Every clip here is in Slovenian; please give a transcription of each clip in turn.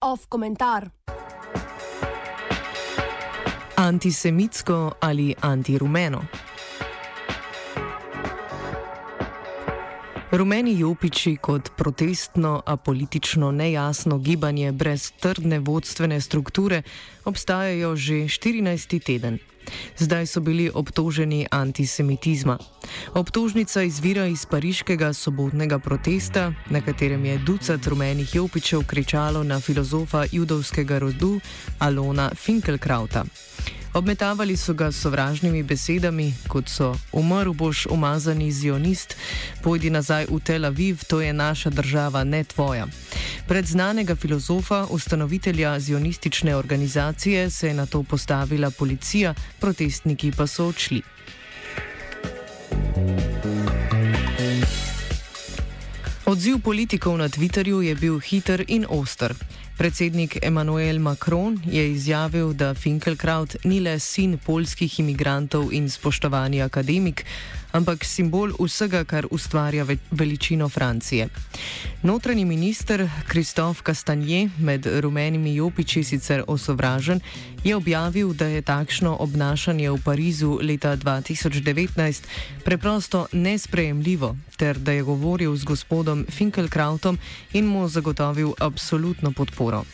Off komentar. Antisemitsko ali antirumeno. Rumeni jopiči kot protestno, a politično nejasno gibanje brez trdne vodstvene strukture obstajajo že 14. teden. Zdaj so bili obtoženi antisemitizma. Obtožnica izvira iz pariškega sobotnega protesta, na katerem je ducat rumenih jopičev kričalo na filozofa judovskega rodu Alona Finkelkrauta. Obmetavali so ga sovražnimi besedami, kot so: Umrl boš umazani zionist, pojdi nazaj v Tel Aviv, to je naša država, ne tvoja. Pred znanega filozofa, ustanovitelja zionistične organizacije, se je na to postavila policija, protestniki pa so odšli. Odziv politikov na Twitterju je bil hiter in oster. Predsednik Emmanuel Macron je izjavil, da Finkelkraut ni le sin polskih imigrantov in spoštovani akademik, ampak simbol vsega, kar ustvarja ve veličino Francije. Notranji minister Kristof Castanje, med rumenimi jopiči sicer osovražen, je objavil, da je takšno obnašanje v Parizu leta 2019 preprosto nesprejemljivo, ter da je govoril z gospodom Finkelkrautom in mu zagotovil absolutno podporo.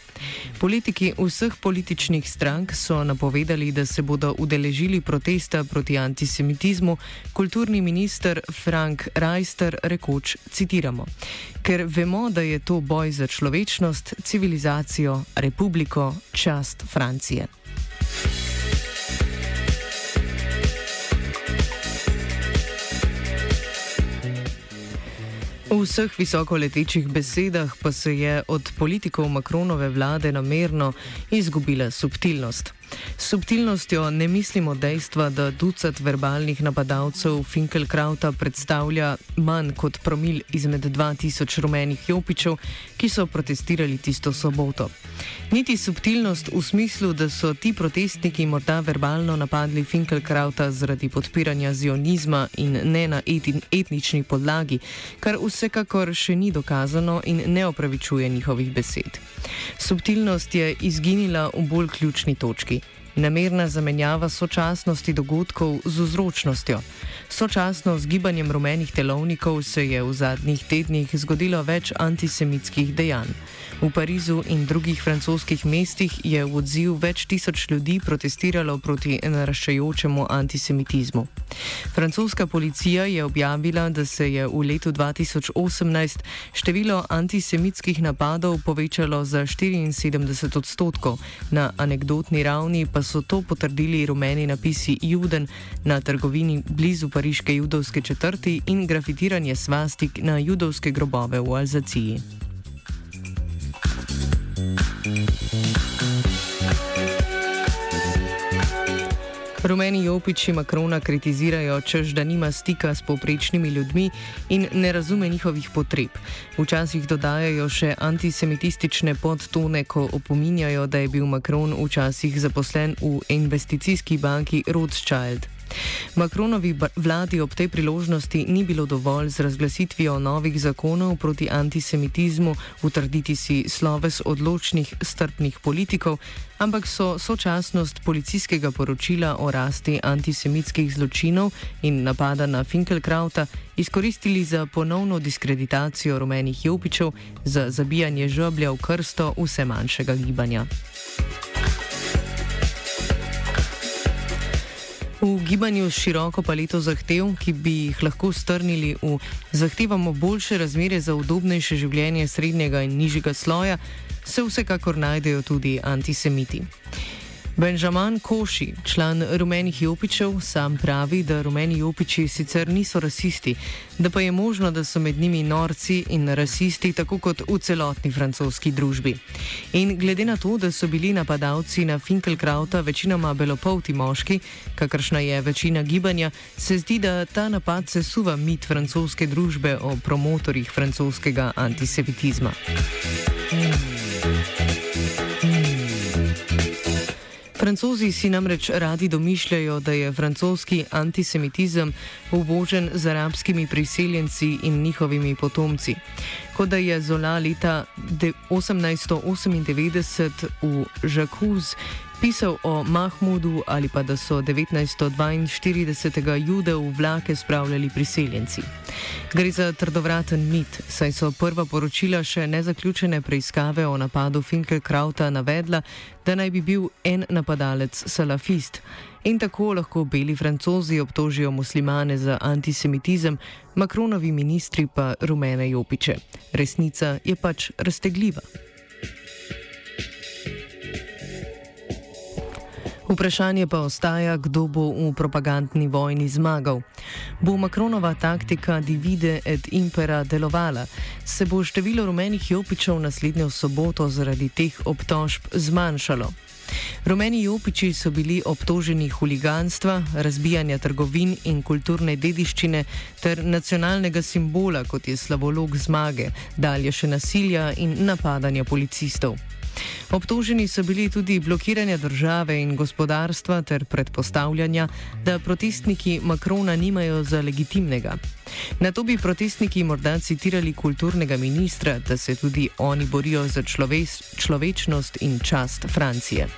Politiki vseh političnih strank so napovedali, da se bodo udeležili protesta proti antisemitizmu, kulturni minister Frank Reister rekoč: citiramo, ker vemo, da je to boj za človečnost, civilizacijo, republiko, čast Francije. V vseh visokoletečih besedah pa se je od politikov Makronove vlade namerno izgubila subtilnost. S subtilnostjo ne mislimo dejstva, da ducat verbalnih napadalcev Finkelkrauta predstavlja manj kot promil izmed 2000 rumenih jopičev, ki so protestirali tisto soboto. Niti subtilnost v smislu, da so ti protestniki morda verbalno napadli Finkelkrauta zaradi podpiranja zionizma in ne na etnični podlagi, kar vsekakor še ni dokazano in ne opravičuje njihovih besed. Subtilnost je izginila v bolj ključni točki namerna zamenjava sočasnosti dogodkov z vzročnostjo. Sočasno z gibanjem rumenih telovnikov se je v zadnjih tednih zgodilo več antisemitskih dejanj. V Parizu in drugih francoskih mestih je v odziv več tisoč ljudi protestiralo proti naraščajočemu antisemitizmu. Francoska policija je objavila, da se je v letu 2018 število antisemitskih napadov povečalo za 74 odstotkov, na anekdotni ravni pa so to potrdili rumeni napisi Juden na trgovini blizu pariške judovske četrti in grafitiranje svastik na judovske grobove v Alzaciji. Rumeni jopiči Makrona kritizirajo, čež da nima stika s povprečnimi ljudmi in ne razume njihovih potreb. Včasih dodajajo še antisemitistične podtone, ko opominjajo, da je bil Makron včasih zaposlen v investicijski banki Rothschild. Makronovi vladi ob tej priložnosti ni bilo dovolj z razglasitvijo novih zakonov proti antisemitizmu utrditi si sloves odločnih strpnih politikov, ampak so sočasnost policijskega poročila o rasti antisemitskih zločinov in napada na Finkelkrauta izkoristili za ponovno diskreditacijo rumenih jopičev, za zabijanje žoblja v krsto vse manjšega gibanja. V gibanju s široko paleto zahtev, ki bi jih lahko strnili v zahtevamo boljše razmere za udobnejše življenje srednjega in nižjega sloja, se vsekakor najdejo tudi antisemiti. Benjamin Koši, član rumenih jopičev, sam pravi, da rumeni jopiči sicer niso rasisti, da pa je možno, da so med njimi norci in rasisti, tako kot v celotni francoski družbi. In glede na to, da so bili napadalci na Finkelkrauta večinoma belopolti moški, kakršna je večina gibanja, se zdi, da ta napad sesuva mit francoske družbe o promotorjih francoskega antisemitizma. Hmm. Francozi si namreč radi domišljajo, da je francoski antisemitizem uvožen z arabskimi priseljenci in njihovimi potomci. Kot da je Zola leta 1898 v Jacques pisal o Mahmudu ali pa da so 1942. jude v vlake spravljali priseljenci. Gre za trdovraten mit, saj so prva poročila še nezaključene preiskave o napadu Finkelkrauta navedla, da naj bi bil en napadalec salafist. In tako lahko beli francozi obtožijo muslimane za antisemitizem, Makronovi ministri pa rumene jopiče. Resnica je pač raztegljiva. Vprašanje pa ostaja, kdo bo v propagandni vojni zmagal. Bo Makronova taktika divide et impera delovala? Se bo število rumenih jopičev naslednjo soboto zaradi teh obtožb zmanjšalo? Rumeni jopiči so bili obtoženi huliganstva, razbijanja trgovin in kulturne dediščine ter nacionalnega simbola, kot je slavolog zmage, dalje še nasilja in napadanja policistov. Obtoženi so bili tudi blokiranja države in gospodarstva ter predpostavljanja, da protestniki Makrona nimajo za legitimnega. Na to bi protestniki morda citirali kulturnega ministra, da se tudi oni borijo za človeš, človečnost in čast Francije.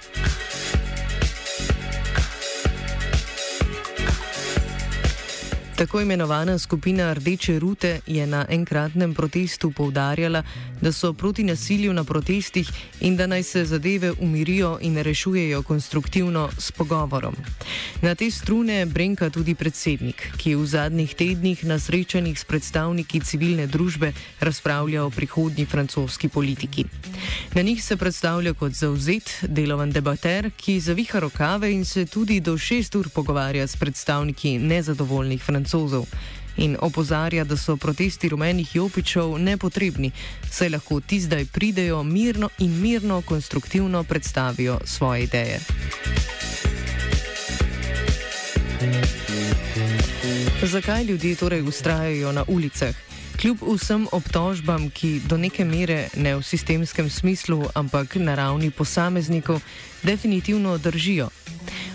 Tako imenovana skupina Rdeče rute je na enkratnem protestu povdarjala, da so proti nasilju na protestih in da naj se zadeve umirijo in rešujejo konstruktivno s pogovorom. Na te strune brenka tudi predsednik, ki je v zadnjih tednih na srečanjih s predstavniki civilne družbe razpravljal o prihodnji francoski politiki. Na njih se predstavlja kot zauzet, delovan debater, ki zaviha rokave in se tudi do šest ur pogovarja s predstavniki nezadovoljnih francozov. In opozarja, da so protesti rumenih jopičev nepotrebni, saj lahko ti zdaj pridejo mirno in mirno konstruktivno predstavijo svoje ideje. Zakaj ljudje torej ustrajajo na ulicah? Kljub vsem obtožbam, ki do neke mere ne v sistemskem smislu, ampak na ravni posameznikov, definitivno držijo.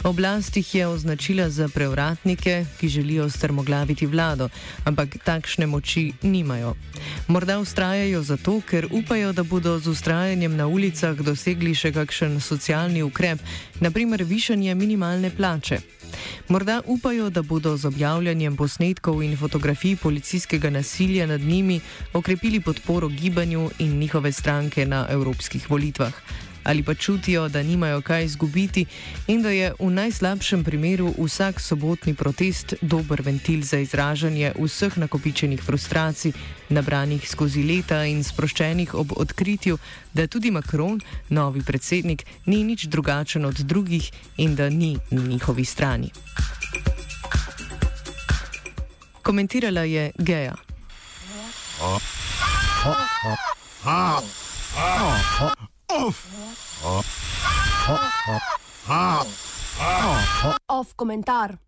Oblast jih je označila za prevratnike, ki želijo strmoglaviti vlado, ampak takšne moči nimajo. Morda ustrajajo zato, ker upajo, da bodo z ustrajanjem na ulicah dosegli še kakšen socialni ukrep, naprimer višanje minimalne plače. Morda upajo, da bodo z objavljanjem posnetkov in fotografij policijskega nasilja nad njimi okrepili podporo gibanju in njihove stranke na evropskih volitvah. Ali pa čutijo, da nimajo kaj izgubiti in da je v najslabšem primeru vsak sobotni protest dober ventil za izražanje vseh nakopičenih frustracij, nabranih skozi leta in sproščenih ob odkritju, da tudi Macron, novi predsednik, ni nič drugačen od drugih in da ni na njihovi strani. Komentirala je Geja. Off komentar.